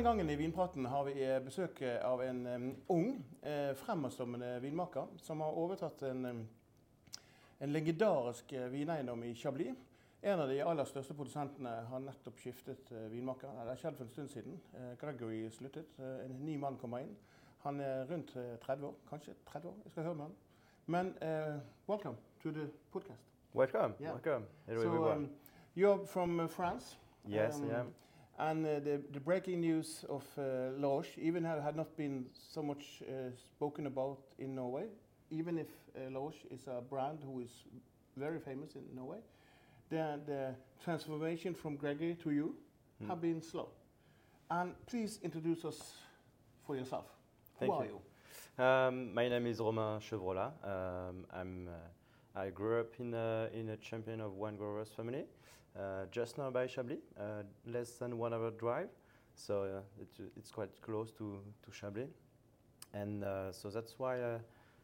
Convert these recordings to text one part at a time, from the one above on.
Denne gangen i Vinpraten har vi eh, besøk av en um, ung, eh, fremadstormende vinmaker som har overtatt en, en legendarisk vineiendom i Chablis. En av de aller største produsentene har nettopp skiftet uh, vinmaker. Det har skjedd for en stund siden. Uh, Gregory sluttet. Uh, en ny mann kommer inn. Han er rundt 30 år. Kanskje 30 år. Jeg skal høre med han. Men welcome to the podcast. Welcome. Yeah. Welcome. So, um, you're from France. Yes, um, I am. And uh, the, the, breaking news of uh, La Roche even had not been so much uh, spoken about in Norway, even if uh, La Roche is a brand who is very famous in Norway. The, the transformation from Gregory to you mm. have been slow. And please introduce us for yourself. Thank who you. are you? Um, my name is Romain Chevrolat. Um, I'm, uh, I grew up in a, in a champion of wine growers family. Uh, just now by Chablis, uh, less than one hour drive. So uh, it's, it's quite close to, to Chablis. And so that's why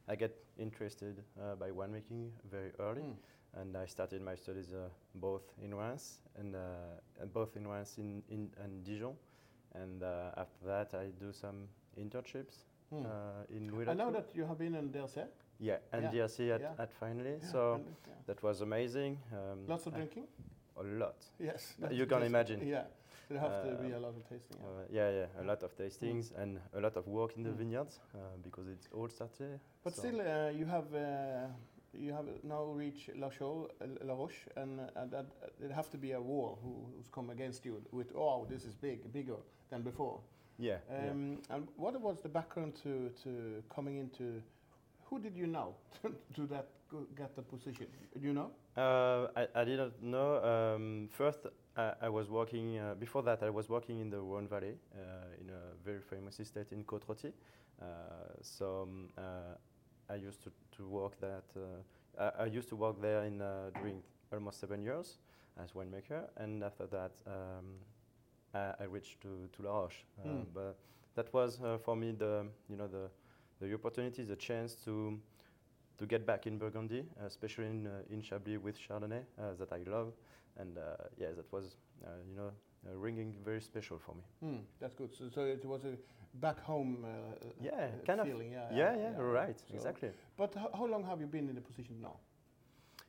I get interested by winemaking very early. Mm. And I started my studies both in Reims and both in Reims in, in, and Dijon. And after that, I do some internships Hmm. Uh, in I know that you have been in DRC. Yeah, and yeah. DRC at, yeah. at finally. Yeah. So that was amazing. Um, Lots of drinking a lot. Yes. You can imagine. Yeah. There have to be a lot of tasting. Yeah, uh, yeah, yeah, a lot of tastings mm. and a lot of work in the mm. vineyards uh, because it's all started. But so still, uh, you have uh, you have now reached La, Chaux, uh, La Roche, and uh, that it have to be a wall who, who's come against you with oh this is big, bigger than before. Yeah, um, yeah. And what was the background to to coming into? Who did you know to that get the position? Do you know? Uh, I, I, didn't know. Um, first, I, I, was working, uh, before that, I was working in the Rhone Valley uh, in a very famous estate in Côte-Rôtie. Uh, so um, uh, I used to, to work that, uh, I, I, used to work there in, during almost seven years as winemaker. And after that, um, I, I, reached to, to La Roche. Mm. But that was for me the, you know, the, the opportunity, the chance to to get back in Burgundy, especially in, uh, in Chablis with Chardonnay uh, that I love. And uh, yeah, that was, you know, ringing very special for me. Mm, that's good. So, so, it was a back home yeah, kind feeling. Of, yeah, yeah, yeah, yeah, right, so exactly. But how long have you been in the position now?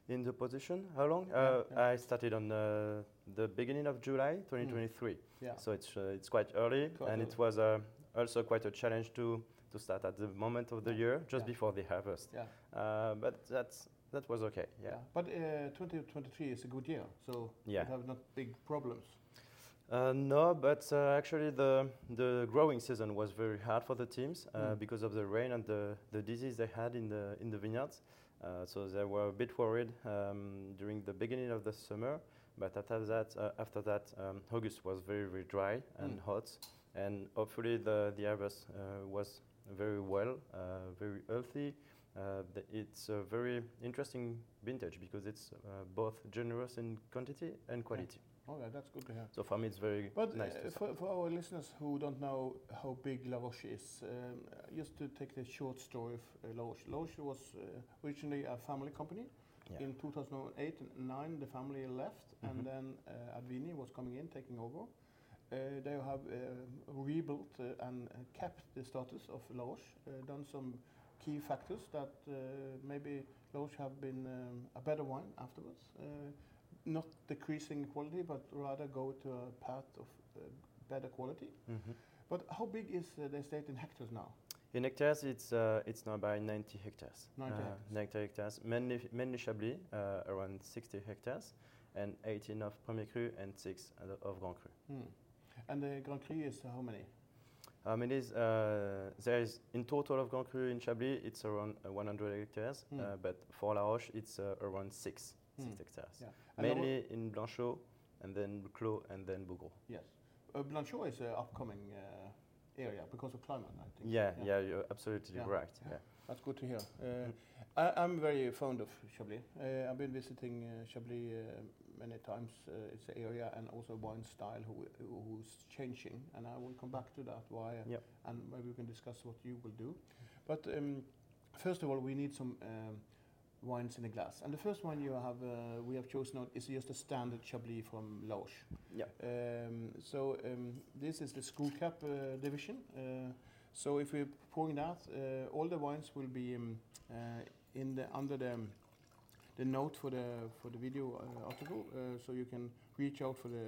In the position, how long? Uh, yeah, I started on uh, the beginning of July 2023. Mm. Yeah. So it's uh, it's quite early, quite and early. it was also quite a challenge to to start at the moment of the year, just before the harvest. Yeah. Uh, but that's that was okay. Yeah. yeah. But uh, 2023 is a good year, so yeah. you have not big problems. Uh, no, but uh, actually the the growing season was very hard for the teams uh, mm. because of the rain and the, the disease they had in the in the vineyards. Uh, so they were a bit worried um, during the beginning of the summer. But after that, after that, um, August was very very dry and mm. hot, and hopefully the the harvest was very well, uh, very healthy. Uh, it's a very interesting vintage because it's uh, both generous in quantity and quality. Yeah. Oh, yeah, that's good to hear. So for me, it's very but nice. Uh, for, for, our listeners who don't know how big La Roche is, um, just to take the short story of uh, La Roche. La Roche was uh, originally a family company. Yeah. In 2008 and 9, the family left, mm -hmm. and then uh, Advini was coming in, taking over. Uh, they have uh, rebuilt uh, and kept the status of La Roche, done some key factors that maybe La Roche have been um, a better wine afterwards. not decreasing quality, but rather go to a path of better quality. Mm -hmm. But how big is the estate in hectares now? In hectares, it's uh, it's now by 90 hectares. 90 uh, hectares. 90 hectares. Mainly, mainly Chablis, uh, around 60 hectares, and 18 of Premier Cru and 6 of Grand Cru. Hmm. And the Grand Cru is how many? How many is uh, there is in total of Grand Cru in Chablis it's around uh, 100 hectares, mm. uh, but for La Roche it's uh, around six mm. six hectares. Yeah. Mainly in Blanchot, and then Clos, and then Bougros. Yes, uh, Blanchot is an upcoming uh, area because of climate, I think. Yeah, yeah, yeah you're absolutely yeah. right. Yeah. yeah. That's good to hear. Mm. I, am very fond of Chablis. I've been visiting Chablis many times uh, it's the area and also wine style who, who's changing, and I will come back to that why, yep. and maybe we can discuss what you will do. But um, first of all, we need some um, wines in a glass. And the first one you have, uh, we have chosen is just a standard Chablis from La Roche. Yeah. Um, so um, this is the screw cap uh, division. Uh, so if we're pouring that, uh, all the wines will be um, uh, in the under the the note for the for the video uh, article. Uh, so you can reach out for the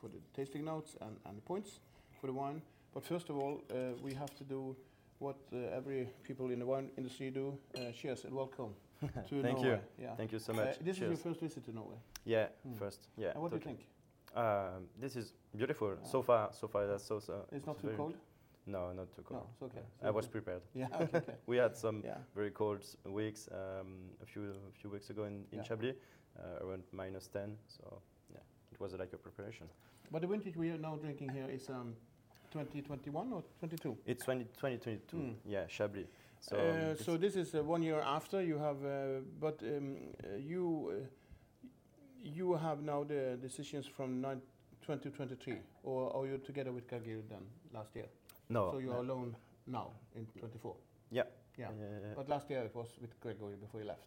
for the tasting notes and, and the points for the wine. But first of all, uh, we have to do what uh, every people in the wine industry do. Uh, cheers and welcome to Thank Norway. you. Yeah. Thank you so Uh, much. this is your first visit to Norway. yeah, Hmm. first. Yeah. and what do you think? Um, this is beautiful. Yeah. So far, so far that's so. so It's not too cold. No, not too cold. No, it's okay. I was prepared. Yeah. Okay. okay. We had some yeah. very cold weeks um, a few a few weeks ago in, in Yeah. Chablis, uh, around minus 10. So yeah, it was like a preparation. But the vintage we are now drinking here is um, 2021 or 22. It's 20, 2022. Mm. Yeah, Chablis. So So, um, uh, so this is uh, one year after you have, uh, but um, uh, you uh, you have now the decisions from 2023, or are you together with Gagir then last year? No. so you uh, are alone now in 24. Yeah. Yeah. uh, But last year it was with Gregory before he left.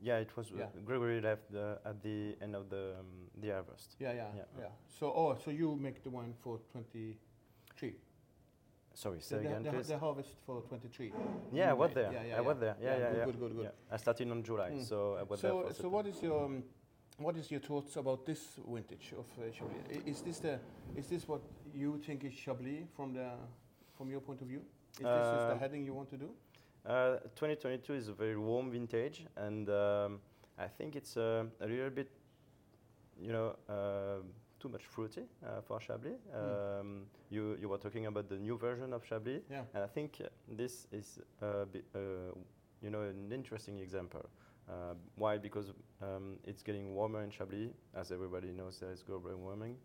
yeah, it was. Yeah. Gregory left the, at the end of the um, the harvest. Yeah, yeah, yeah. Yeah. So oh, so you make the wine for 23. Sorry, say the, again, the, please. the harvest for 23. yeah, I was there. Yeah, yeah, I was there. Yeah, Yeah, yeah, good, good, good, good. I started in July, Mm. so I was there So, for so what is your um, what is your thoughts about this vintage of uh, Chablis? Is this the is this what you think is Chablis from the from your point of view? Is this is the Uh, heading you want to do? Uh, 2022 is a very warm vintage, and um, I think it's uh, a little bit, you know, uh, too much fruity uh, for Chablis. Um, you you were talking about the new version of Chablis, Yeah. and I think this is a bit, uh, you know, an interesting example. Uh, why? Because um, it's getting warmer in Chablis, as everybody knows. There is global warming,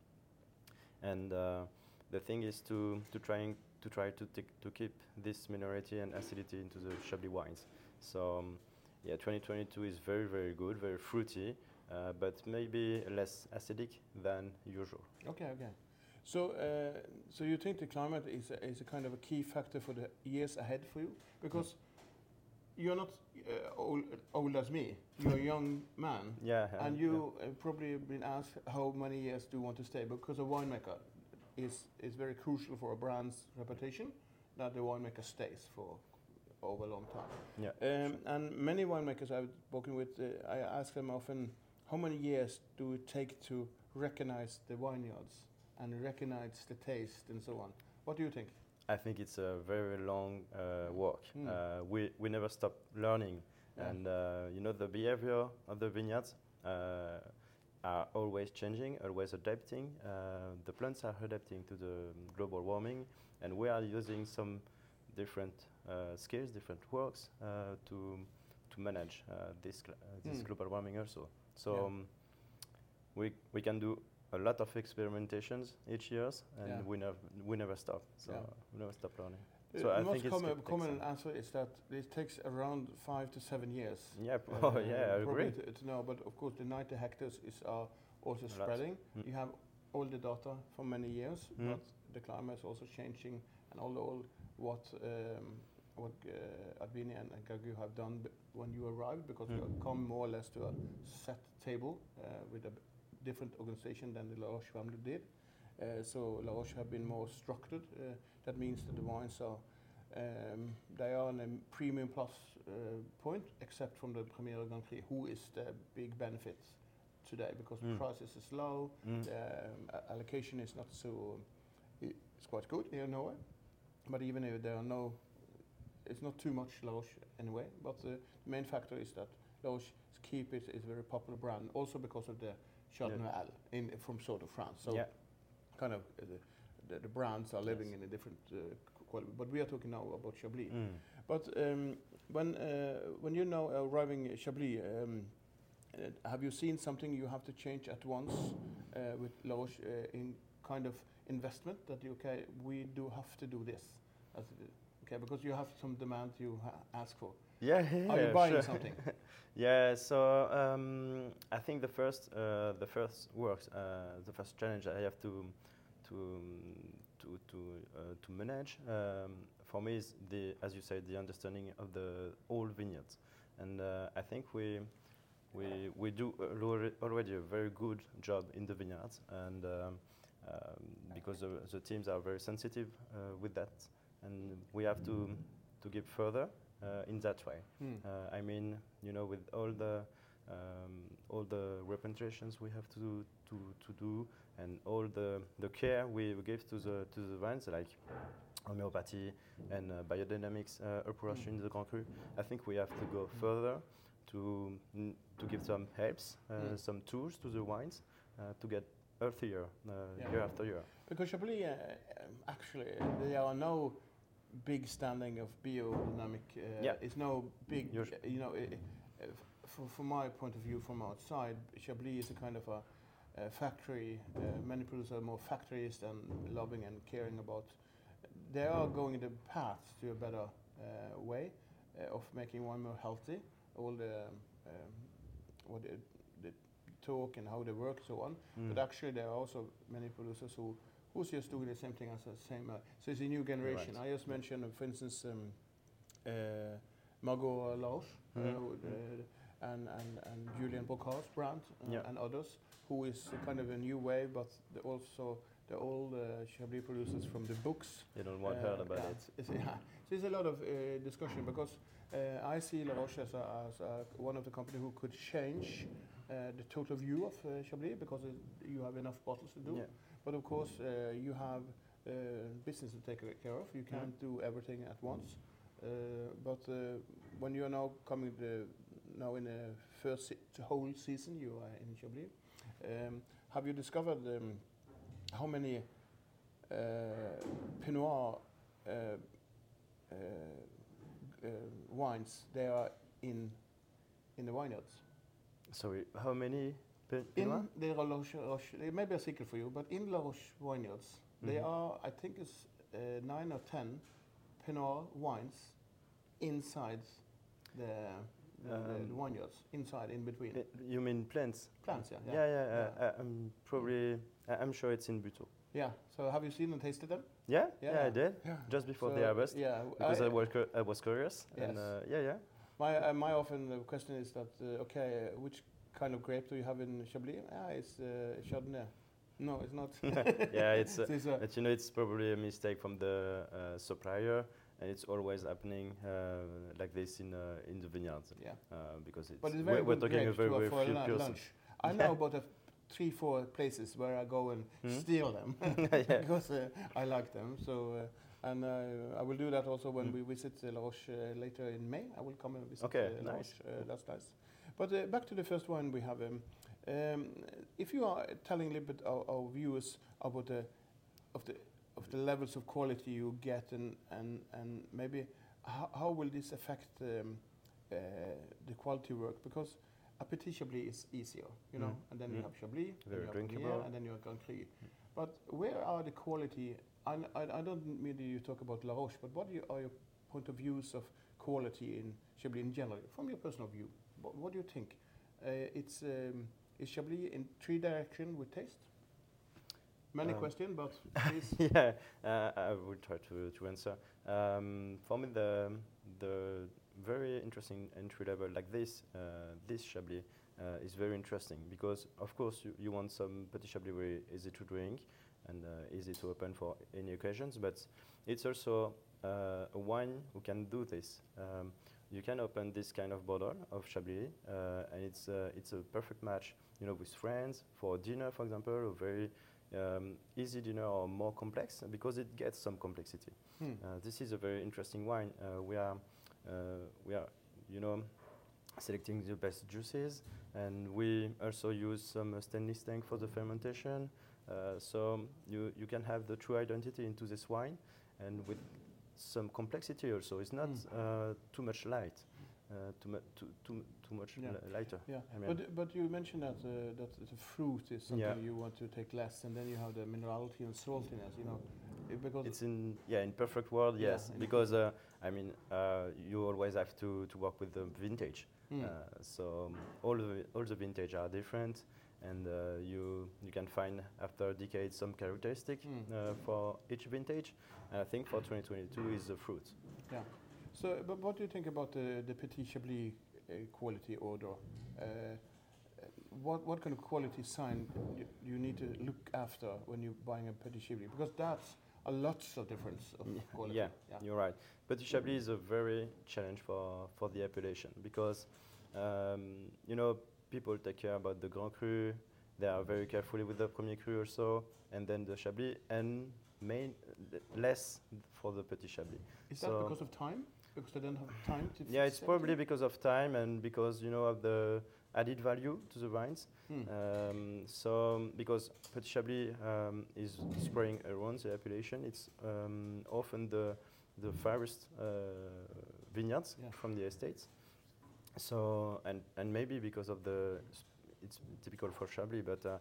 and uh, the thing is to to trying to try to to keep this minority and acidity into the Chablis wines. So um, yeah, 2022 is very very good, very fruity, uh, but maybe less acidic than usual. Okay, okay. So uh, so you think the climate is a, is a kind of a key factor for the years ahead for you because you're not uh, old, old as me. You're a young man. Yeah, And you uh, probably been asked how many years do you want to stay because a winemaker is is very crucial for a brand's reputation that the winemaker stays for over a long time. Yeah, Um, and many winemakers I've spoken with, uh, I ask them often, how many years do it take to recognize the vineyards and recognize the taste and so on? What do you think? I think it's a very long uh, work. Mm. Uh, we, we never stop learning. Yeah. And uh, you know, the behavior of the vineyards uh, are always changing, always adapting. Uh, the plants are adapting to the global warming, and we are using some different uh, skills, different works uh, to, to manage uh, this, uh, this Mm. global warming also. So Yeah. um, we, we can do a lot of experimentations each year, and Yeah. we, never we never stop. So Yeah. we never stop learning. Uh, So I the most think common, common answer is that it takes around five to seven years. Yeah, uh, oh, yeah, I agree. To, to know, but of course the 90 hectares is uh, also spreading. Mm. You have all the data for many years, Mm. but the climate is also changing, and all, all what um, what uh, Advini and, and Gagu have done b- when you arrived, because you Mm. come more or less to a set table uh, with a different organization than the La Roche family did. Uh, so La Roche have been more structured. Uh, that means that the wines are um, they are in a premium plus uh, point, except from the Premier Grand Prix, who is the big benefit today because the Mm. prices is low, Mm. the um, allocation is not so. It's quite good here in Norway, but even if there are no, it's not too much La Roche anyway. But the main factor is that La Roche keep it is a very popular brand, also because of the Chardonnay Noël in from sort of France. So yeah. kind of uh, the, the, brands are living Yes. in a different uh, quality. But we are talking now about Chablis. Mm. But um, when uh, when you're now arriving at Chablis, um, uh, have you seen something you have to change at once uh, with uh, in kind of investment that you okay we do have to do this, okay because you have some demand you ha- ask for. Yeah, yeah, Are you buying sure. something? Yeah, so um, I think the first, uh, the first works, uh, the first challenge I have to, to, to, to, uh, to manage um, for me is the, as you said, the understanding of the old vineyards. and uh, I think we we we do already a very good job in the vineyards, and um, um, because the, the teams are very sensitive uh, with that, and we have to to give further uh, in that way. Mm. Uh, I mean, you know, with all the um, all the representations we have to to to do, and all the the care we give to the to the vines, like homeopathy and uh, biodynamics uh, approach Mm. in the Grand Cru. I think we have to go further to mm, to give some helps, uh, Mm. some tools to the wines uh, to get healthier uh, Yeah. year after year. Because Chablis, uh, actually, there are no big standing of biodynamic. Uh, Yeah. It's no big, You're you know, uh, uh, f- f- from my point of view from outside, Chablis is a kind of a, a factory. Uh, many producers are more factories than loving and caring about. They are going the path to a better uh, way uh, of making wine more healthy. All the um, what the, the talk and how they work, so on. Mm. But actually, there are also many producers who who's just doing the same thing as the same. Uh, so it's a new generation. Right. I just mentioned, uh, for instance, um, uh, Margot Lausch uh, Mhm. Uh, and, and and Julian Brocard's brand uh, Yeah. and others, who is kind of a new wave, but also the old uh, Chablis producers from the books. you don't want uh, heard about yeah, it. It's, yeah. So there's a lot of uh, discussion because uh, I see La Roche as, a, as a, one of the companies who could change uh, the total view of uh, Chablis because it, you have enough bottles to do. Yeah. But of course, uh, you have uh, business to take care of. You can't do everything at once. Uh, but uh, when you are now coming the, now in the first se- whole season, you are in Chablis. Um, have you discovered um, how many uh, Pinot Noir uh, uh, uh, wines there are in in the vineyards? Sorry, how many? Pe- In Pinot? the La Roche, Roche, it may be a secret for you, but in La Roche vineyards, there Mhm. are, I think it's uh, nine or ten Pinot wines inside the, the, the Um, vineyards, inside, in between. Eh, you mean plants? Plants, yeah. Yeah, yeah. Yeah. uh, I'm probably. I- I'm sure it's in Butteaux. Yeah, so have you seen and tasted them? Yeah, yeah, Yeah. I did Yeah. just before So, the harvest Yeah, because I, was cur- I was curious and Yes. uh, yeah, yeah. My, uh, my often uh, question is that, uh, okay, uh, which kind of grape do you have in Chablis? Ah, it's uh, Chardonnay. No, it's not. yeah, it's. Uh, So it's, uh, but you know, it's probably a mistake from the uh, supplier, and it's always happening uh, like this in uh, in the vineyards yeah. uh, because it's. But it's we're, very we're talking a very very for few lunch. I know about a three, four places where I go and Hmm? steal them because uh, I like them. So, uh, and uh, I will do that also when Mm. we visit La Roche uh, later in May. I will come and visit Okay, La nice. Roche. Uh, that's nice. But uh, back to the first one we have. Um, um, if you are telling a little bit our, our viewers about the of the of the levels of quality you get and and and maybe how, how will this affect um, uh, the quality work? Because a petit chablis is easier you know? Mm. and then you Mm. have chablis then Very you have drinkable. And then you have Grand Cru but where are the quality? I, I, I don't mean that you talk about La Roche but what you, are your point of views of quality in chablis in general from your personal view? What, what do you think? Uh, it's um, is chablis in three direction with taste many Um, questions but please yeah, uh, I will try to, to answer. Um, for me, the the very interesting entry level like this, uh, this Chablis, uh, is very interesting because, of course, you, you want some petit Chablis very easy to drink and uh, easy to open for any occasions, but it's also uh, a wine who can do this. Um, you can open this kind of bottle of Chablis, uh, and it's uh, it's a perfect match, you know, with friends for dinner, for example, or very um, easy dinner or more complex because it gets some complexity. Hmm. Uh, this is a very interesting wine. Uh, we are, uh, we are, you know, selecting the best juices, and we also use some uh, stainless tank for the fermentation. Uh, so you you can have the true identity into this wine, and with some complexity also. It's not Mm. uh, too much light, too, mu- too, too, too much Yeah. li- lighter. Yeah, I mean- but but you mentioned that uh, that the fruit is something Yeah. you want to take less, and then you have the minerality and saltiness. You know, because It's in yeah in perfect world yes in- because uh, I mean uh, you always have to, to work with the vintage Mm. uh, so um, all the all the vintage are different and uh, you you can find after decades some characteristic Mm. uh, for each vintage and I think for 2022 is the fruit yeah. So, but what do you think about the the Petit Chablis a quality order. Uh, what what kind of quality sign you, you need to look after when you're buying a Petit Chablis? Because that's a lot of difference of quality. Yeah, you're right. Petit Chablis is a very challenge for, for the appellation because, um, you know, people take care about the Grand Cru, they are very carefully with the Premier Cru also, and then the Chablis, and main, less for the Petit Chablis. Is so that because of time? Because they don't have time to. Yeah, it's probably because of time and because you know of the added value to the vines. Hmm. Um, so because Petit Chablis um, is spraying around the appellation, it's um, often the the farthest uh, vineyards yeah. from the estates. So and and maybe because of the it's typical for Chablis, but uh,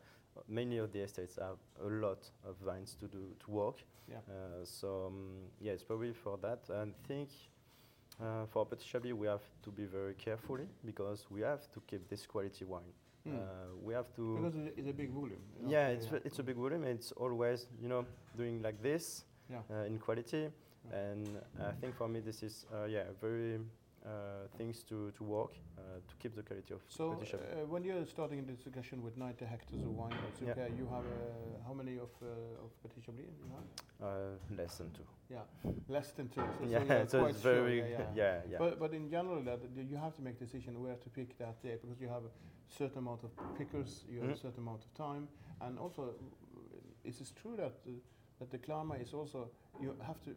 many of the estates have a lot of vines to do to work. Yeah. Uh, so um, yeah, it's probably for that. I think uh, for Petit Chablis, we have to be very carefully because we have to keep this quality wine. Mm. Uh, we have to because it's a big volume. You know? Yeah, it's yeah. it's a big volume. It's always you know doing like this yeah. uh, in quality, yeah. and I think for me this is uh, yeah very uh, things to, to work uh, to keep the quality of so uh, when you're starting in this discussion with 90 hectares of wine, yeah. okay, you have how many of of Petit Chablis you have? less than two. Yeah, less than two. So, yeah, so, so it's very sure. yeah, yeah. yeah, yeah. But but in general, that you have to make a decision where to pick that day because you have a certain amount of pickers, you have mm. a certain amount of time, and also, is it true that that the climate is also you have to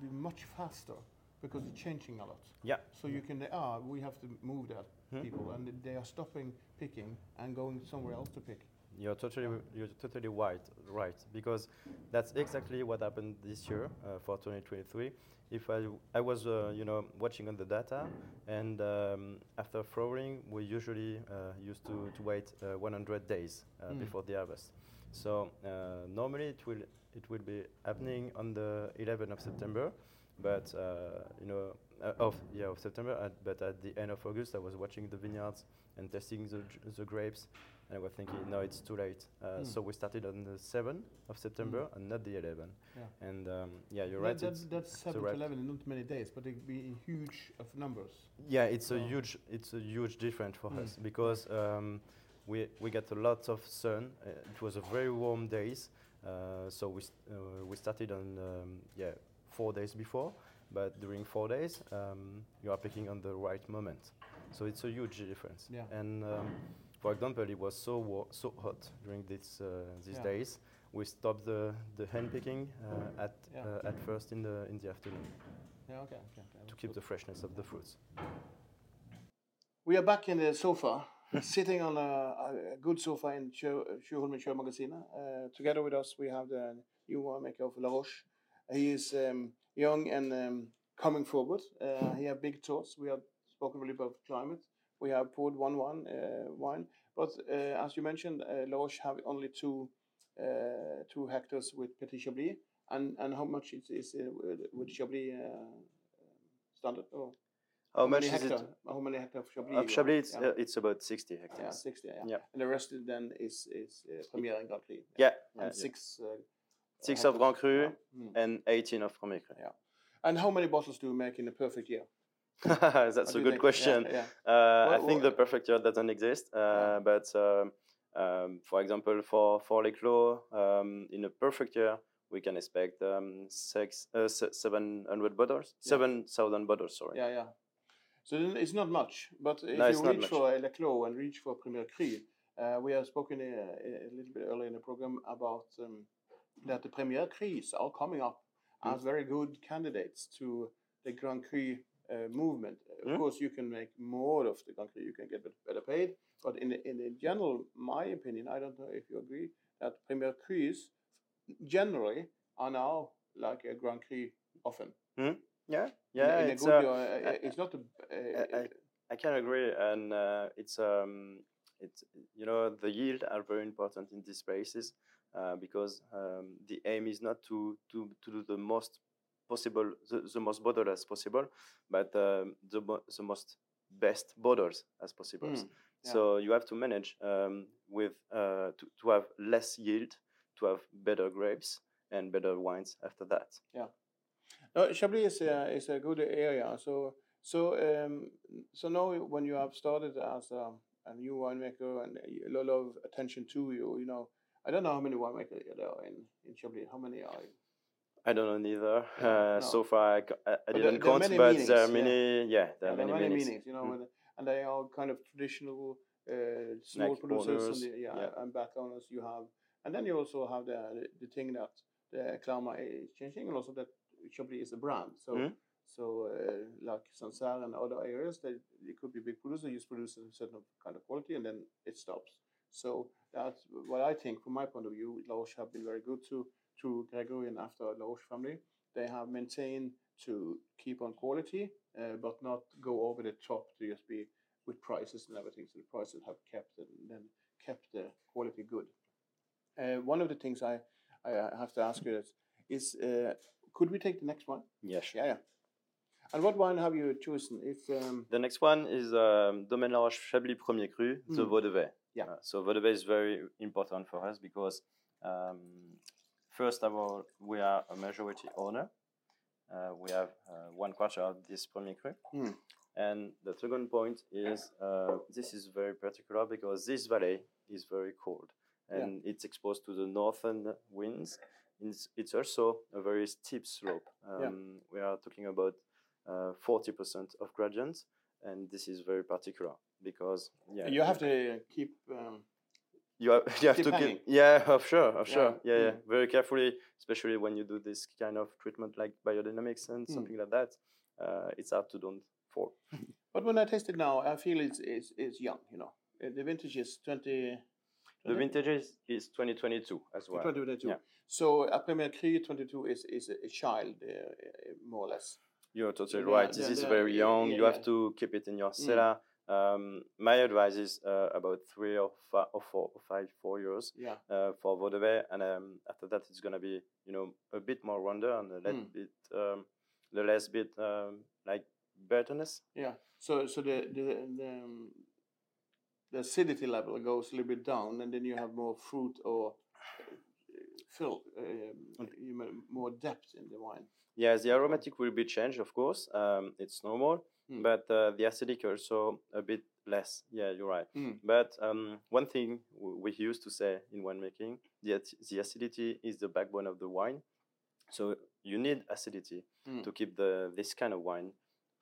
be much faster because it's changing a lot. Yeah. So you can ah we have to move that hmm. people and they are stopping picking and going somewhere else to pick. You're totally you're totally right right because that's exactly what happened this year uh, for 2023. If I I was uh, you know watching on the data and um, after flowering we usually uh, used to to wait uh, 100 days mm. before the harvest. So uh, normally it will it will be happening on the 11th of September but uh, you know, uh, of yeah of September. At, but at the end of August, I was watching the vineyards and testing the the grapes, and I was thinking, no, it's too late. Uh, mm. So we started on the 7th of September mm. and not the 11th. Yeah. And um, yeah, you're that right. That's, that's 7 to 11, not many days, but it'd be huge of numbers. Yeah, it's a huge it's a huge difference for mm. us because um, we we got a lot of sun. Uh, it was a very warm days. Uh, so we, st uh, we started on um, yeah four days before, but during four days, um, you are picking on the right moment. So it's a huge difference. Yeah. And um, for example, it was so so hot during this, uh, these yeah. days. We stopped the, the hand picking uh, at yeah. uh, at first in the in the afternoon. Yeah, okay, okay, okay. To keep the freshness of the fruits. We are back in the sofa, sitting on a, a, good sofa in Tjuvholmen Magazine. Uh, together with us, we have the new winemaker of La Roche, he is um, young and um, coming forward. Uh, he has big thoughts. We have spoken really about climate. We have poured one one uh, wine, but uh, as you mentioned, uh, have only two uh, two hectares with Petit Chablis, and and how much is is uh, with Chablis standard? Oh. How, how much is hectare, it? How many hectares of Chablis? Of Chablis, it's, yeah. it's about 60 hectares. Yeah, 60, yeah. yeah. And the rest then is, is uh, Premier and Grand Cru. Yeah. And yeah, six Six of Grand Cru yeah. and 18 of Premier Cru. Yeah. And how many bottles do you make in a perfect year? That's a good question. Yeah, yeah. Uh, I think the perfect year doesn't exist, uh, but um, um, for example, for for Les Clos, um, in a perfect year, we can expect um, six, uh, seven hundred bottles, seven thousand bottles. Sorry. Yeah, yeah. So it's not much, but if no, you reach for Les Clos and reach for Premier Cru, uh, we have spoken a, a, little bit earlier in the program about um, that the Premier Crus are coming up mm. as very good candidates to the Grand Cru uh, movement. Of mm. course, you can make more of the Grand Cru, you can get better paid. But in in the general, my opinion, I don't know if you agree that Premier Crus generally are now like a Grand Cru often. Mm. Yeah, yeah. In, in it's, good, uh, uh, it's not a. I, I, can agree, and uh, it's um, it's you know the yield are very important in these spaces. Uh, because um, the aim is not to, to, to do the most possible, the, the most bottle as possible, but um, the, the most best borders as possible. Mm, yeah. So you have to manage um, with uh, to, to have less yield, to have better grapes and better wines after that. Yeah. No, Chablis is a, is a good area. So So, um, so now when you have started as a, a new winemaker and a lot of attention to you, you know, I don't know how many winemakers there are in, in Chablis. How many are you? I don't know neither. Uh, no. So far, I, But didn't there- there count, but meanings, there are many. Yeah, there are there many, meanings. you know, Mm. and, they are kind of traditional uh, small Like producers and, the, yeah, yeah. and back owners you have. And then you also have the, the, thing that the Klama is changing and also that Chablis is a brand. So, Mhm. so uh, like Sancerre and other areas, they, it could be big producers, just produce a certain kind of quality and then it stops. So that's what I think, from my point of view, La Roche have been very good to, to Gregory and after La Roche family. They have maintained to keep on quality, uh, but not go over the top to just be with prices and everything. So the prices have kept and then kept the quality good. Uh, one of the things I, I have to ask you is, is uh, could we take the next one? Yes. Yeah, yeah. And what wine have you chosen? It's um, The next one is um, Domaine La Roche Chablis Premier Cru, the Mm. Yeah. Uh, so Vaudevey is very important for us because um, first of all, we are a majority owner. Uh, we have uh, one quarter of this Premier Cru. Mm. And the second point is uh, this is very particular because this valley is very cold Yeah. and it's exposed to the northern winds. It's, it's also a very steep slope. Um, Yeah. We are talking about uh, 40% of gradient, and this is very particular because yeah, you have to keep. Um, you have, you have to keep yeah, of sure, of Yeah, sure, yeah, yeah, mm. very carefully, especially when you do this kind of treatment like biodynamics and Mm. something like that. Uh, it's hard to don't fall. but when I taste it now, I feel it's it's, it's young. You know, Uh, the vintage is twenty. The vintage is, is 2022 as well. 2022. Yeah. So a Premier Cru 22 is is a, child, uh, uh, more or less. You're totally Yeah, right. This the- is very young. yeah, you have to keep it in your Mm. cellar. Um, my advice is uh, about three or, fi- or four or five, four years Yeah. uh, for Vaudevey, and um, after that it's gonna be you know a bit more rounder and a little Mm. bit um, the less bit um, like bitterness. Yeah. So so the the the, um, the acidity level goes a little bit down, and then you have more fruit or uh, fill, um, know, more depth in the wine. Yes, the aromatic will be changed, of course. Um, it's normal, Mm. but uh, the acidic also a bit less. Yeah, you're right. Mm. But um, one thing w- we used to say in winemaking, the, the acidity is the backbone of the wine. So you need acidity Mm. to keep the this kind of wine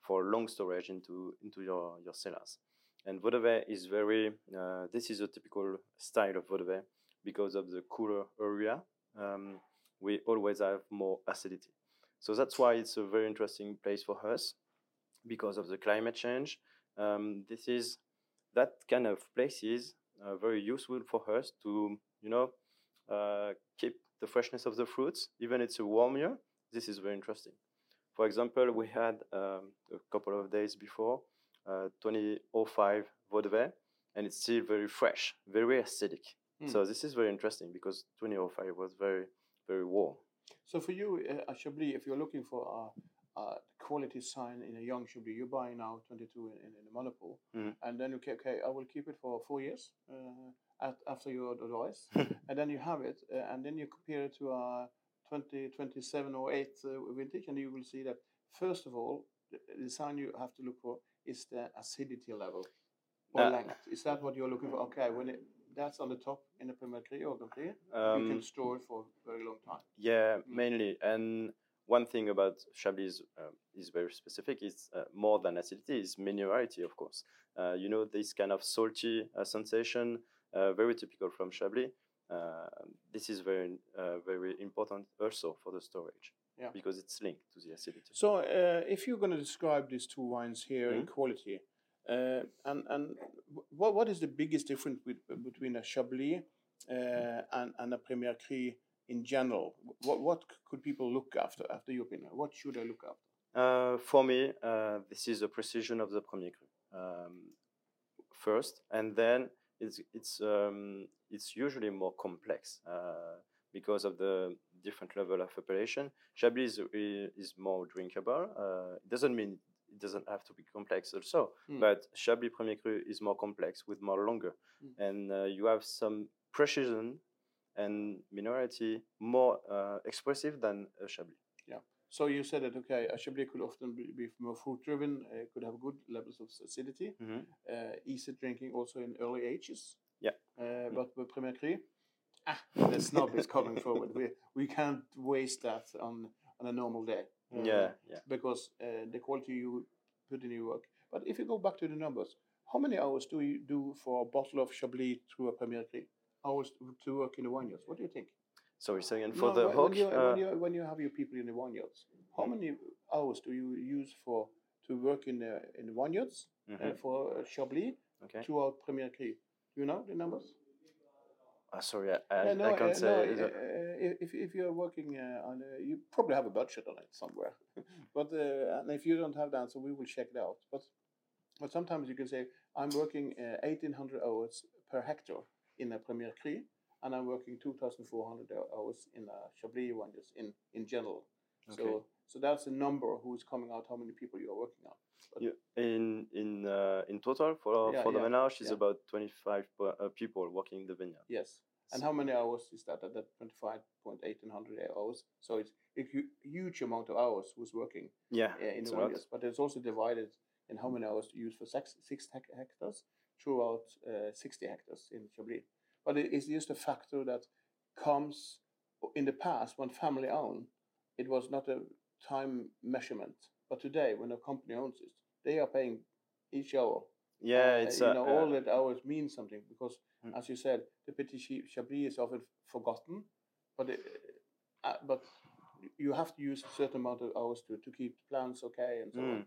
for long storage into into your your cellars. And Vaudevey is very. Uh, this is a typical style of Vaudevey because of the cooler area. Um, we always have more acidity. So that's why it's a very interesting place for us because of the climate change. Um, this is that kind of places uh, very useful for us to you know uh, keep the freshness of the fruits even it's a warm year. This is very interesting. For example, we had um, a couple of days before uh, 2005 Vaudevey, and it's still very fresh, very acidic. Mm. So this is very interesting because 2005 was very, very warm. So for you, uh, at Chablis, if you're looking for a, a quality sign in a young Chablis, you're buying now 22 in, in, in a monopole, Mhm. and then you okay, okay, I will keep it for four years uh, at, after your advice, and then you have it, uh, and then you compare it to a 2027 or 8 uh, vintage, and you will see that first of all, the, the sign you have to look for is the acidity level or Uh, length. Is that what you're looking for? Okay, when it, that's on the top in the Premier or Grand Prix, you can Um, store it for a very long time. Yeah, Mm. mainly. And one thing about Chablis um, is very specific. It's uh, more than acidity, it's minerality, of course. Uh, you know, this kind of salty uh, sensation, uh, very typical from Chablis. Uh, this is very, uh, very important also for the storage Yeah. because it's linked to the acidity. So, uh, if you're going to describe these two wines here in Mhm. quality, uh, and and what what is the biggest difference with, between a Chablis uh, and and a Premier Cru in general? What what could people look after after your opinion? What should they look after? Uh, for me, uh, this is the precision of the Premier Cru um, first, and then it's it's um, it's usually more complex uh, because of the different level of appellation. Chablis is, is more drinkable. Uh, it doesn't mean it doesn't have to be complex also, Mm. but Chablis Premier Cru is more complex with more longer, Mm. and uh, you have some precision and minority more uh, expressive than a Chablis. Yeah. So you said that okay, a Chablis could often be, be more fruit driven, uh, could have good levels of acidity, Mhm. uh, easy drinking also in early ages. Yeah. Uh, but with Premier Cru, ah, the snob is coming forward. We we can't waste that on on a normal day. uh, yeah, yeah. Because uh, the quality you put in your work. But if you go back to the numbers, how many hours do you do for a bottle of Chablis through a Premier Cru? Hours to, work in the vineyards? What do you think? Sorry, second for No, the when, you, uh, when, you, when you have your people in the vineyards, how many hours do you use for to work in the in the vineyards uh, mhm, for uh, Chablis Okay. throughout Premier Cru? Do you know the numbers? Ah, sorry, I, no, I can't uh, say. no, uh, if if you're working uh, on, a, you probably have a budget on it somewhere. but uh, and if you don't have that, so we will check it out. But but sometimes you can say I'm working uh, 1,800 hours per hectare in a Premier Cru, and I'm working 2,400 hours in a Chablis one, just in in general. Okay. So so that's a number who's coming out how many people you are working on. But You, in in uh, in total for Yeah, for the yeah, menage is yeah. about 25 per, uh, people working in the vineyard. Yes. And how many hours is that at that 25.1800 hours? So it's a huge amount of hours who's working Yeah, uh, in the vineyards, but it's also divided in how many hours to use for six, six hectares throughout uh, 60 hectares in Chablis. But it is just a factor that comes in the past when family owned, it was not a time measurement. But today, when a company owns it, they are paying each hour Yeah, uh, it's you uh, know uh, all that hours mean something because Mm. as you said the petit chablis is often forgotten but it, uh, but you have to use a certain amount of hours to, to keep the plants okay and so on Mm.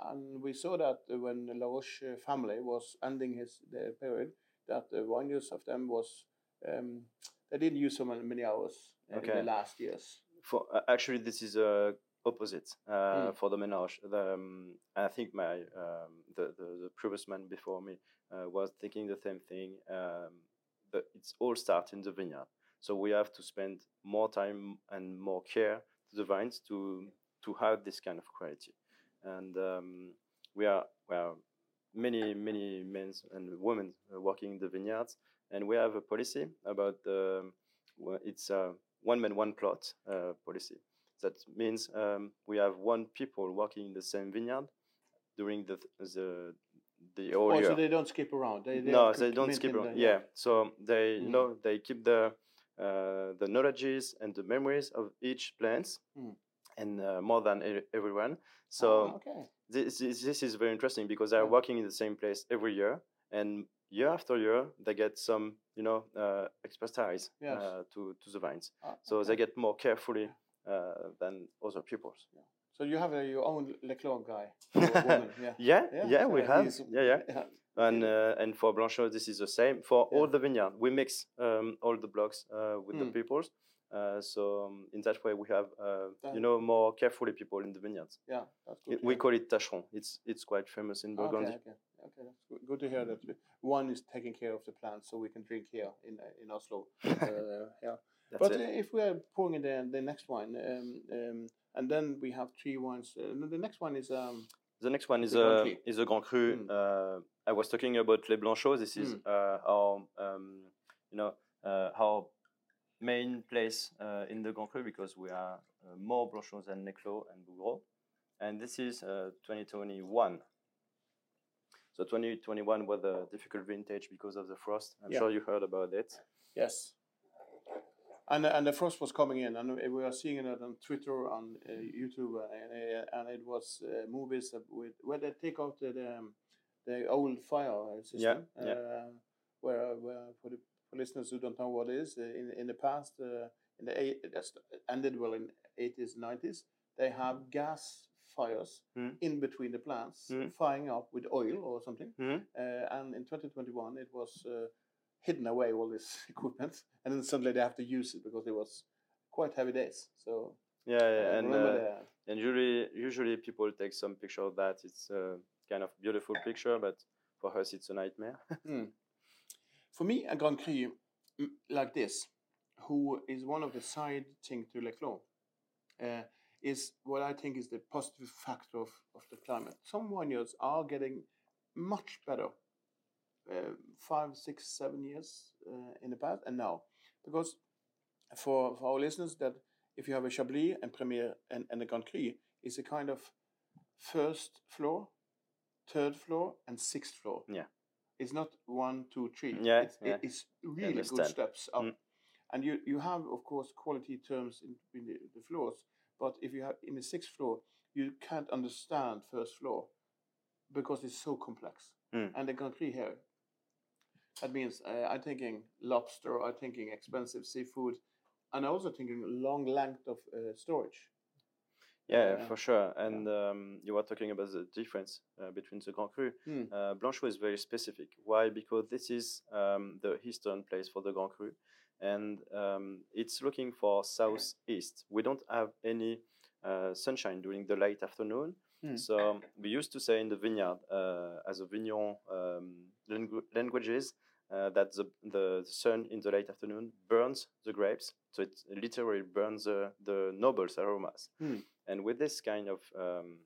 And we saw that when the La Roche uh, family was ending his their period that the vineyards of them was um, they didn't use so many, many hours uh, in the last years for uh, actually this is uh, opposite uh, Mm. for the menage. The, um, I think my um, the, the the previous man before me uh, was thinking the same thing. Um, it's all start in the vineyard, so we have to spend more time and more care to the vines to to have this kind of quality, and um, we are we are many many men and women working in the vineyards, and we have a policy about the well, it's a one man one plot uh, policy. That means um, we have one people working in the same vineyard during the the the whole oh, year. so they don't skip around they, they no, they don't skip around. the- Yeah, so they you Mm. know they keep the uh, the knowledges and the memories of each plant, Mm. And uh, more than e- everyone. So Ah, okay this, this this is very interesting because they're Yeah. working in the same place every year, and year after year they get some you know uh, expertise Yes. uh, to to the vines. Ah, So okay. they get more carefully uh, than other pupils. So you have your own Leclerc guy, woman, yeah. Yeah, yeah, we so have. he's- Yeah, yeah. And uh, and for Blanchot, this is the same. For Yeah. all the vineyard, we mix um, all the blocks uh, with the peoples. Uh, so um, in that way, we have uh, you know more carefully people in the vineyards. yeah, that's good. It- we call it tâcheron. It's it's quite famous in Burgundy. Okay, okay, okay. That's good. good to hear that one is taking care of the plants, so we can drink here in uh, in Oslo. uh, yeah. But it. uh, if we are pouring in the the next wine, um, um, and then we have three wines. Uh, the next one is um, The next one is Grand a Cru. is a Grand Cru. Mm. Uh, I was talking about Les Blanchots. This is Mm. uh, our um, you know uh, our main place uh, in the Grand Cru because we are uh, more Blanchots than Les Clos and Bougros, and this is uh, 2021. So 2021 was a difficult vintage because of the frost. I'm Yeah. sure you heard about it. yes. And, and the frost was coming in, and we are seeing it on Twitter, on uh, YouTube, and, uh, and it was uh, movies with where they take out the the, um, the old fire system. yeah. Uh, where, where for the for listeners who don't know what it is, uh, in in the past, uh, in the eight, that's ended well in eighties, nineties, they have gas fires Mm. in between the plants, Mm. firing up with oil or something. Mhm. Uh, and in 2021, it was uh, hidden away all this equipment, and then suddenly they have to use it because it was quite heavy days. So Yeah, yeah, uh, and uh, and usually usually people take some picture of that. It's a kind of beautiful picture, but for us it's a nightmare. For me, a Grand Cru mm, like this, who is one of the side thing to Les Clos, uh, is what I think is the positive factor of, of the climate. Some vineyards are getting much better uh, five, six, seven years uh, in the past and now. Because for, for our listeners, that if you have a Chablis and Premier and, and a Grand Cru, it's a kind of first floor, third floor, and sixth floor. Yeah. It's not one, two, three. Yeah, It's, yeah. it's really good steps up. Mm. And you, you have, of course, quality terms in, in the, the floors. But if you have in the sixth floor, you can't understand first floor because it's so complex. Mm. And the Cru here, that means uh, I'm thinking lobster, I'm thinking expensive seafood, and I'm also thinking long length of uh, storage. Yeah, Yeah. for sure. And um, you were talking about the difference uh, between the Grand Cru. Hmm. Uh, Blanchot is very specific. Why? Because this is um, the eastern place for the Grand Cru, and um, it's looking for southeast. We don't have any uh, sunshine during the late afternoon. Hmm. So we used to say in the vineyard, uh, as a vigneron um, langu- languages, uh, that the, the sun in the late afternoon burns the grapes. So it literally burns the, the noble aromas. Hmm. And with this kind of um,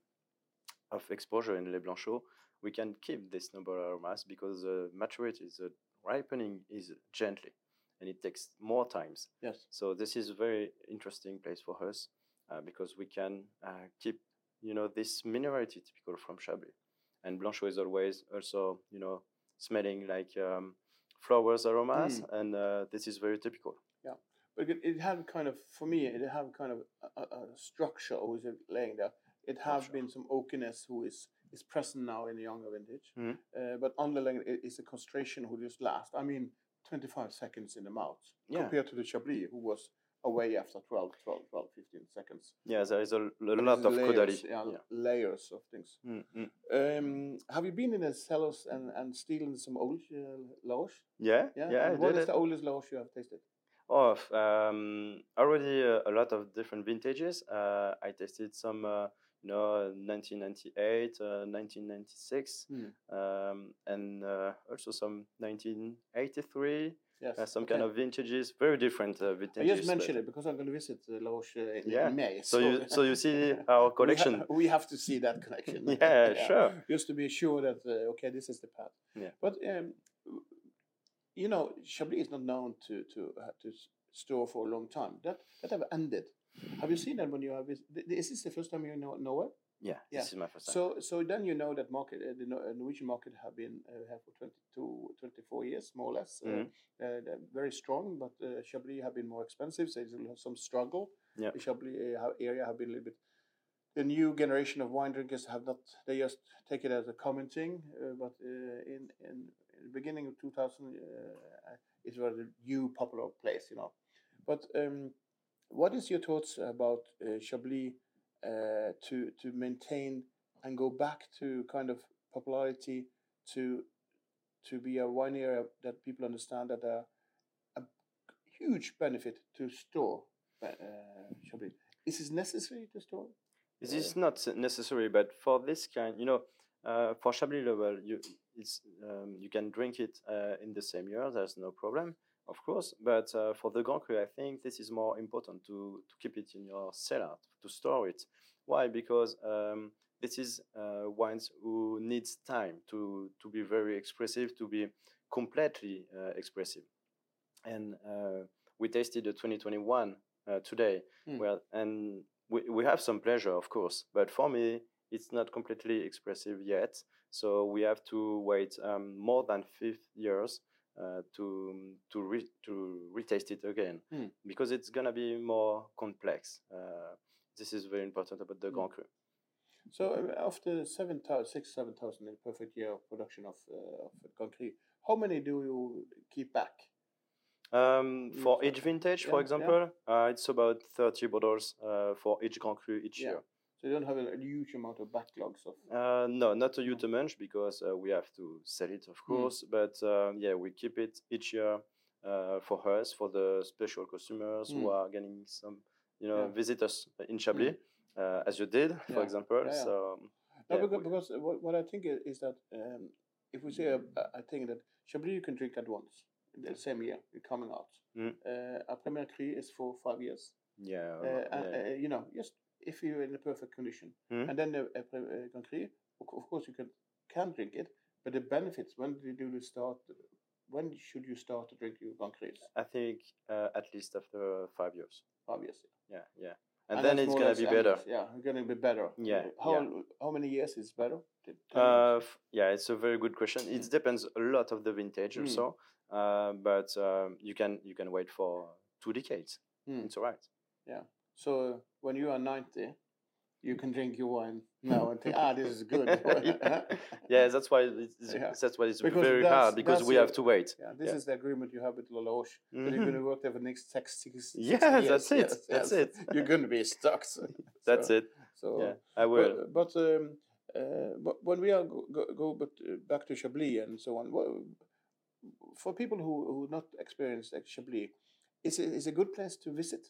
of exposure in Les Blanchots, we can keep this noble aromas because the maturity, the ripening is gently, and it takes more times. Yes. So this is a very interesting place for us uh, because we can uh, keep, you know, this minerality typical from Chablis. And Blanchot is always also, you know, smelling like um, flowers aromas, and uh, this is very typical. But it, it had kind of, for me, it had kind of a, a, a structure always laying there. It have sure. been some oakiness who is is present now in the younger vintage, Mhm. uh, but underlying it is a concentration who just last. I mean, 25 seconds in the mouth Yeah. compared to the Chablis who was away after 12, 12, 12, 15 seconds. Yeah, there is a, a lot of layers, yeah, Yeah. layers of things. Mm, mm. Um, have you been in the cellars and, and stealing some old uh, Loge? Yeah, Yeah. yeah, what is it. the oldest Loge you have tasted? Oh, um, already uh, a lot of different vintages. Uh, I tasted some, uh, you know, 1998, uh, 1996, Hmm. um, and uh, also some 1983. Yes. Uh, some okay. kind of vintages, very different uh, I vintages. just mentioned it because I'm going to visit uh, in, Yeah. May. So you, so you see our we ha- collection. We, have to see that connection. Yeah, sure. Just to be sure that uh, okay, this is the path. Yeah. But um, you know, Chablis is not known to to uh, to store for a long time. That that have ended. Have you seen that when you have? Is this the first time you know know it? Yeah, Yeah. this is my first time. So so then you know that market, uh, the uh, Norwegian market have been uh, have for 22, 24 years more or less. Uh, Mhm. uh, very strong, but uh, Chablis have been more expensive. So there's some struggle. Yeah. The Chablis uh, area have been a little bit. The new generation of wine drinkers have not. They just take it as a common thing. Uh, but uh, in, in beginning of 2000, uh, it was a new popular place, you know. But um, what is your thoughts about uh, Chablis uh, to to maintain and go back to kind of popularity to to be a wine area that people understand that a, a huge benefit to store uh, Chablis. Is it necessary to store? This is not necessary, but for this kind, you know, uh, for Chablis level, you it's um, you can drink it uh, in the same year. There's no problem, of course. But uh, for the Grand Cru, I think this is more important to to keep it in your cellar to store it. Why? Because um, this is uh, wines who needs time to to be very expressive, to be completely uh, expressive. And uh, we tasted the 2021 uh, today, well, and we, we have some pleasure, of course, but for me, it's not completely expressive yet. So we have to wait um, more than five years uh, to to re- to retaste it again Hmm. because it's gonna be more complex. Uh, this is very important about the Hmm. Grand Cru. So uh, after seven thousand, six, seven thousand in a perfect year of production of uh, of Grand Cru, how many do you keep back? Um, Mm, for each vintage, yeah, for yeah. example, uh, it's about 30 bottles uh, for each Grand Cru each Yeah. year. So you don't have a, huge amount of backlogs of. Uh, no, not a huge amount because uh, we have to sell it, of course. But uh, yeah, we keep it each year uh, for us, for the special customers who Mm. are getting some, you know, Yeah. visitors in Chablis, uh, as you did, for example. Yeah, yeah. So No, yeah, because, we- because what, what I think is, is that um, if we say a, a thing that Chablis you can drink at once in the same year, you're coming out. Mm. Uh, a Premier Cru is for five years. yeah, Uh, and, uh, you know, just if you're in the perfect condition, Mm. and then the uh, uh, of, course you can can drink it, but the benefits when you do the start when should you start to drink your Cru? I think uh, at least after five years. Obviously. Yeah, yeah. And, then it's gonna be better. Yeah, it's gonna be better. Yeah, How yeah. how many years is better? Uh, yeah, it's a very good question. It depends a lot of the vintage Mm. also, uh, but um, you can you can wait for two decades. Mm. It's alright. So when you are ninety, you can drink your wine now and think, ah, this is good. yeah. that's why it's, Yeah. that's why it's Because very hard because we your- have to wait. Yeah, this Yeah. is the agreement you have with La Roche. That Mhm. you're going to work there for the next six, six, six Yeah, years. that's it. Yes, That's yes. it. You're going to be stuck. So, That's so, it. So, Yeah, I will. But, but, um, uh, but when we are go, go, go but uh, back to Chablis and so on, for people who who not experienced like Chablis, is it is a good place to visit?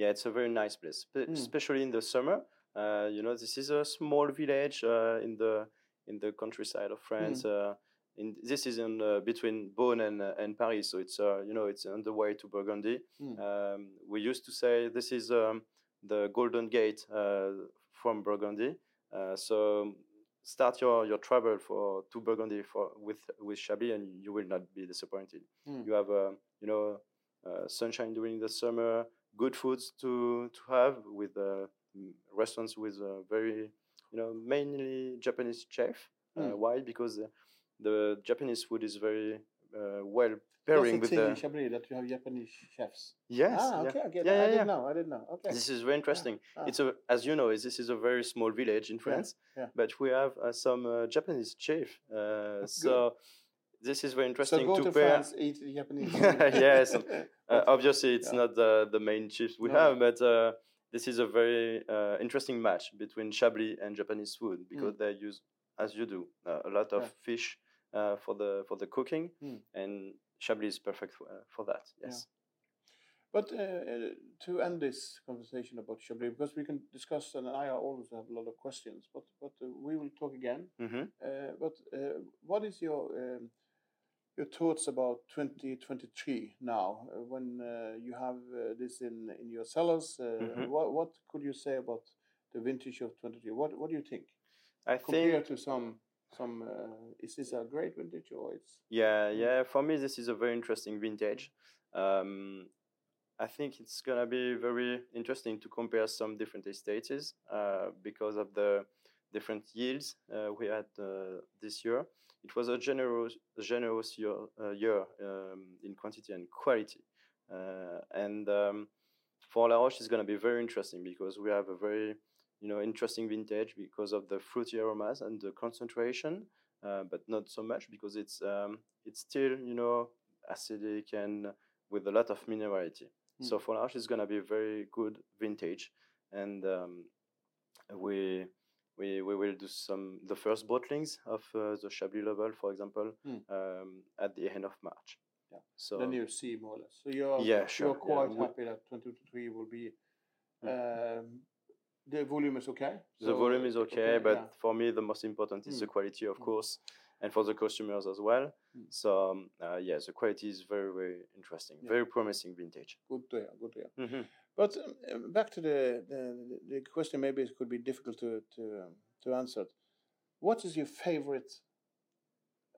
Yeah, it's a very nice place, Mm. especially in the summer. Uh, you know, this is a small village uh, in the in the countryside of France. Uh, in this is in uh, between Beaune and uh, and Paris, so it's uh, you know it's on the way to Burgundy. Mm. Um, we used to say this is um, the Golden Gate uh, from Burgundy. Uh, so start your, your travel for to Burgundy for with with Chablis, and you will not be disappointed. Mm. You have uh, you know uh, sunshine during the summer, good foods to to have with uh, restaurants with uh, very you know mainly Japanese chef. Uh, Mm. why? Because uh, the Japanese food is very uh, well pairing the with the Chablis that you have Japanese chefs. yes. ah, yeah. okay, I get Yeah, it. I yeah, didn't yeah. know. I didn't know. Okay. This is very interesting. Ah. It's a, as you know, this is a very small village in France, yeah. but we have uh, some uh, Japanese chef. Uh, so this is very interesting so go to, to, pair. France, eat Japanese. Yes, Uh, obviously, it's yeah. not the, the main chips we No. have, but uh, this is a very uh, interesting match between Chablis and Japanese food because they use, as you do, uh, a lot of Mm. Yeah. fish uh, for the for the cooking, Mm. and Chablis is perfect for, uh, for that. Yes. But uh, uh, to end this conversation about Chablis, because we can discuss, and I always have a lot of questions, but but uh, we will talk again. hmm Uh, but uh, what is your um, your thoughts about 2023 now, uh, when uh, you have uh, this in in your cellars? Uh, Mhm. What what could you say about the vintage of 23? What what do you think I compared think to some some? Uh, is this a great vintage or it's? Yeah, yeah. For me, this is a very interesting vintage. Um, I think it's gonna be very interesting to compare some different estates uh, because of the different yields uh, we had uh, this year. It was a generous, generous year, uh, year um, in quantity and quality, uh, and um, for La Roche, it's gonna be very interesting because we have a very, you know, interesting vintage because of the fruity aromas and the concentration uh, but not so much because it's um, it's still you know acidic and with a lot of minerality. So Mm. for Arch, it's gonna be a very good vintage, and um, we we we will do some the first bottlings of uh, the Chablis level, for example, Mm. um, at the end of March. Yeah. So then you see more or less. So you're Yeah, sure, you're quite we- happy that 2023 will be. Mm. Um, the volume is okay. the volume is okay, but yeah. for me the most important is the Mm. quality, of Mm. course, and for the customers as well. Mm. So um, uh, yeah, the quality is very very interesting, Yeah. very promising vintage. good to hear. Good to hear. hmm But um, uh, back to the, the the question, maybe it could be difficult to to um, to answer. What is your favorite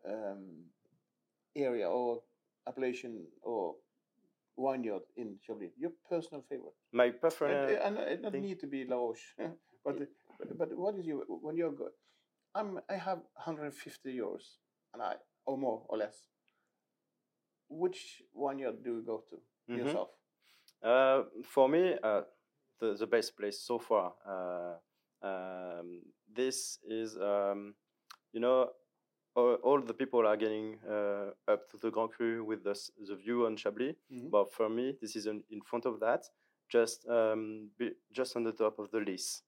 um, area or appellation or vineyard in Chablis? Your personal favorite. My And, preference. uh, and it doesn't need to be La Roche, but but- but what is your when you're go? I'm I have 150 euros and I or more or less. Which vineyard do you go to Mhm. yourself? Uh, for me, uh, the the best place so far. Uh, um, this is, um, you know, all, all the people are getting uh, up to the Grand Cru with the the view on Chablis. Mhm. But for me, this is in, in front of that, just um, be, just on the top of the Lys.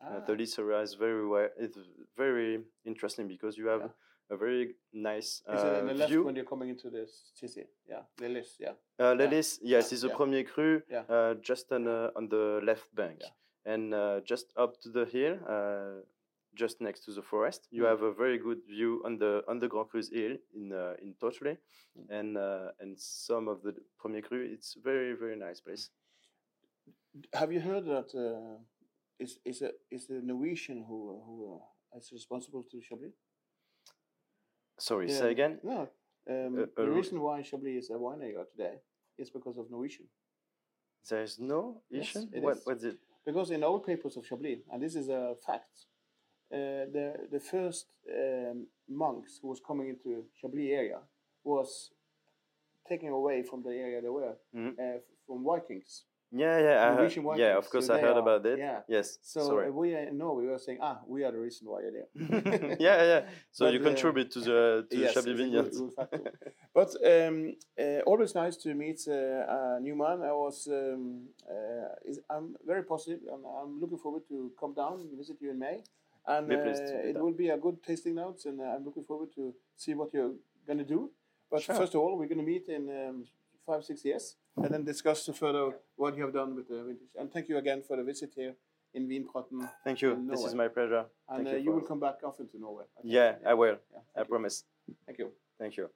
Uh, the Ah, Lys area is very well, it's very interesting because you have Yeah. A very nice Is it the uh, left view. when you're coming into this city? Yeah, the list. Yeah. Uh, Yeah. Les Lys, yes, Yeah, is the yeah. premier cru, Yeah. uh, just on, uh, on the left bank. Yeah. And uh, just up to the hill, uh, just next to the forest, you Mm. have a very good view on the on the Grand Cru's hill in uh, in Tortolé, Mm. and uh, and some of the premier cru. It's very very nice place. Have you heard that uh, is is a is the Norwegian who who uh, is responsible to Chablis? Sorry, Yeah. say again. No, Um, Uh, the uh, reason why Chablis is a wine area today is because of Norwegian. There's no Yes, Asian. it what, is. what's it? Because in old papers of Chablis, and this is a fact, uh, the the first um, monks who was coming into Chablis area was taken away from the area they were Mhm. uh, from Vikings. Yeah, yeah, I heard, yeah. Of course, so I heard are- about it. yeah. Yes. So sorry. uh, we in Norway we were saying, ah, we are the reason why you're there. yeah, yeah. So But, you uh, contribute to the to yes, it's vineyards. but um, uh, always nice to meet uh, a new man. I was, um, uh, is, I'm very positive, and I'm looking forward to come down and visit you in May. And Be pleased to it that. will be a good tasting notes, and uh, I'm looking forward to see what you're gonna do. But Sure. first of all, we're gonna meet in um, five, six years, and then discuss further what you have done with the vintage. And thank you again for the visit here in Vinpraten, Thank you. This is my pleasure. and uh, you you will come back often to Norway. I. Yeah, I will. Yeah, I you. promise. Thank you. Thank you.